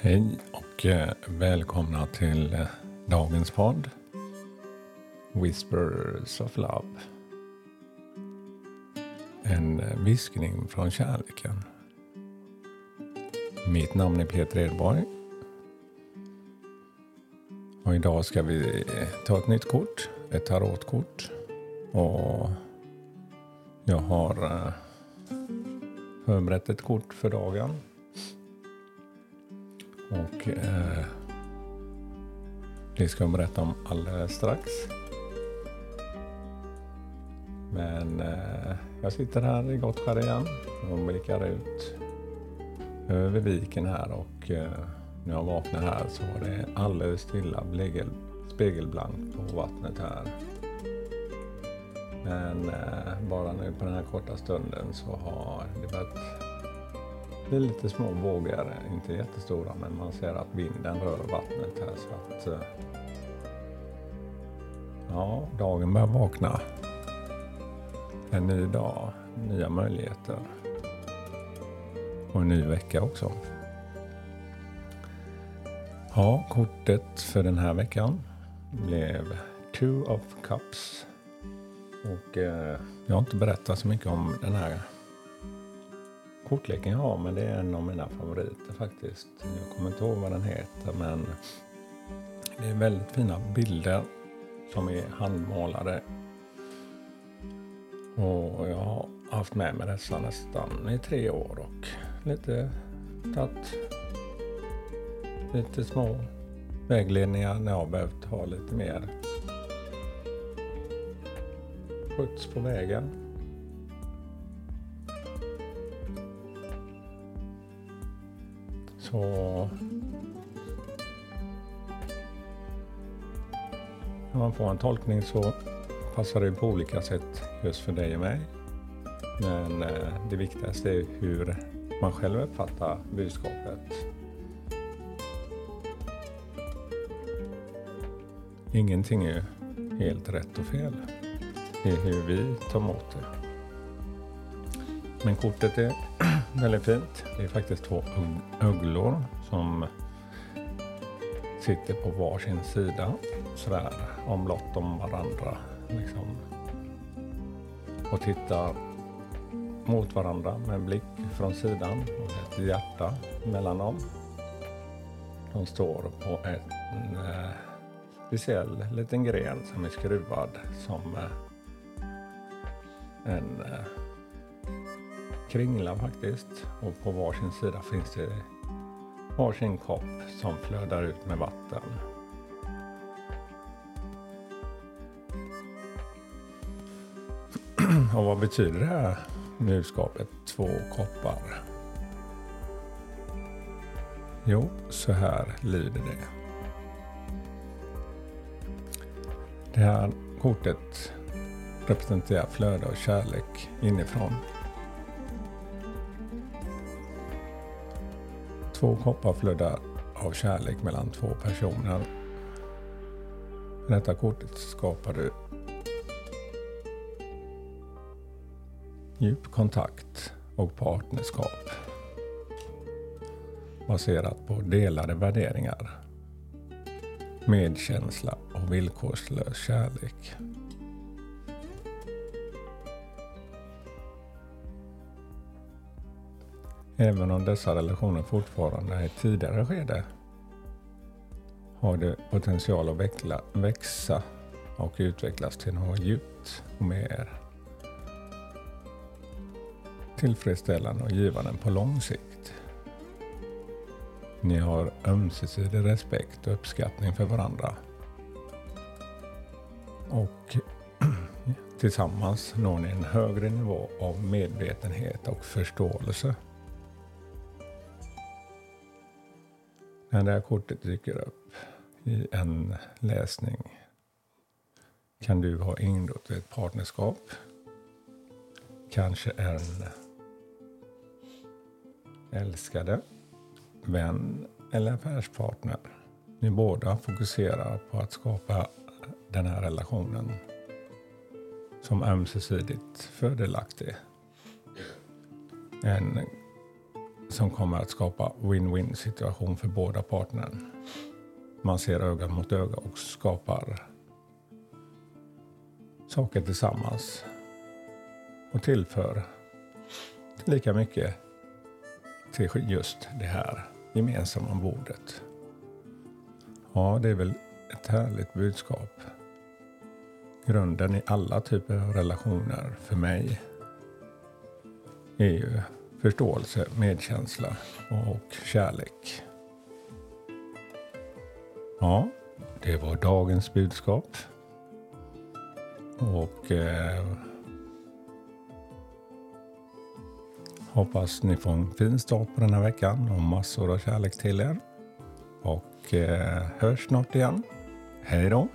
Hej och eh, välkomna till eh, dagens podd Whispers of Love. En eh, viskning från kärleken. Mitt namn är Peter Edborg. Och idag ska vi ta ett nytt kort, ett tarotkort. Och jag har förberett ett kort för dagen. Och eh, det ska jag berätta om alldeles strax. Men eh, jag sitter här i Gottskär igen och blickar ut över viken här och eh, när jag vaknade här så var det alldeles stilla, spegelblankt på vattnet här. Men eh, bara nu på den här korta stunden så har det varit det är lite små vågor, inte jättestora, men man ser att vinden rör vattnet här så att eh, ja, dagen börjar vakna. En ny dag, nya möjligheter. Och en ny vecka också. Ja, kortet för den här veckan blev Two of Cups. Och eh, jag har inte berättat så mycket om den här kortleken jag har, men det är en av mina favoriter faktiskt. Jag kommer inte ihåg vad den heter, men det är väldigt fina bilder som är handmålade. Och jag har haft med mig dessa nästan i tre år och lite tagit lite små vägledningar när jag behövt ha lite mer skjuts på vägen. Så... När man får en tolkning så passar det på olika sätt just för dig och mig. Men eh, det viktigaste är hur man själv uppfattar budskapet. Ingenting är helt rätt och fel. Det är hur vi tar emot det. Men kortet är väldigt fint. Det är faktiskt två ugglor som sitter på varsin sida sådär omlott om varandra. Liksom. Och tittar mot varandra med en blick från sidan och ett hjärta mellan dem. De står på en eh, speciell liten gren som är skruvad som eh, en eh, kringla faktiskt. Och på varsin sida finns det varsin kopp som flödar ut med vatten. Och vad betyder det här budskapet två koppar? Jo, så här lyder det. Det här kortet representerar flöde och kärlek inifrån Två koppar flödar av kärlek mellan två personer. Med detta kortet skapar du djup kontakt och partnerskap baserat på delade värderingar, medkänsla och villkorslös kärlek. Även om dessa relationer fortfarande är i ett tidigare skede har det potential att väckla, växa och utvecklas till något djupt och mer tillfredsställande och givande på lång sikt. Ni har ömsesidig respekt och uppskattning för varandra. Och tillsammans når ni en högre nivå av medvetenhet och förståelse. När det här kortet dyker upp i en läsning kan du ha ingått ett partnerskap. Kanske en älskade, vän eller affärspartner. Ni båda fokuserar på att skapa den här relationen som ömsesidigt fördelaktig. En som kommer att skapa win-win situation för båda parterna. Man ser öga mot öga och skapar saker tillsammans och tillför lika mycket till just det här gemensamma bordet. Ja, det är väl ett härligt budskap. Grunden i alla typer av relationer för mig är ju förståelse, medkänsla och kärlek. Ja, det var dagens budskap. Och eh, hoppas ni får en fin start på den här veckan och massor av kärlek till er. Och eh, hörs snart igen. Hej då!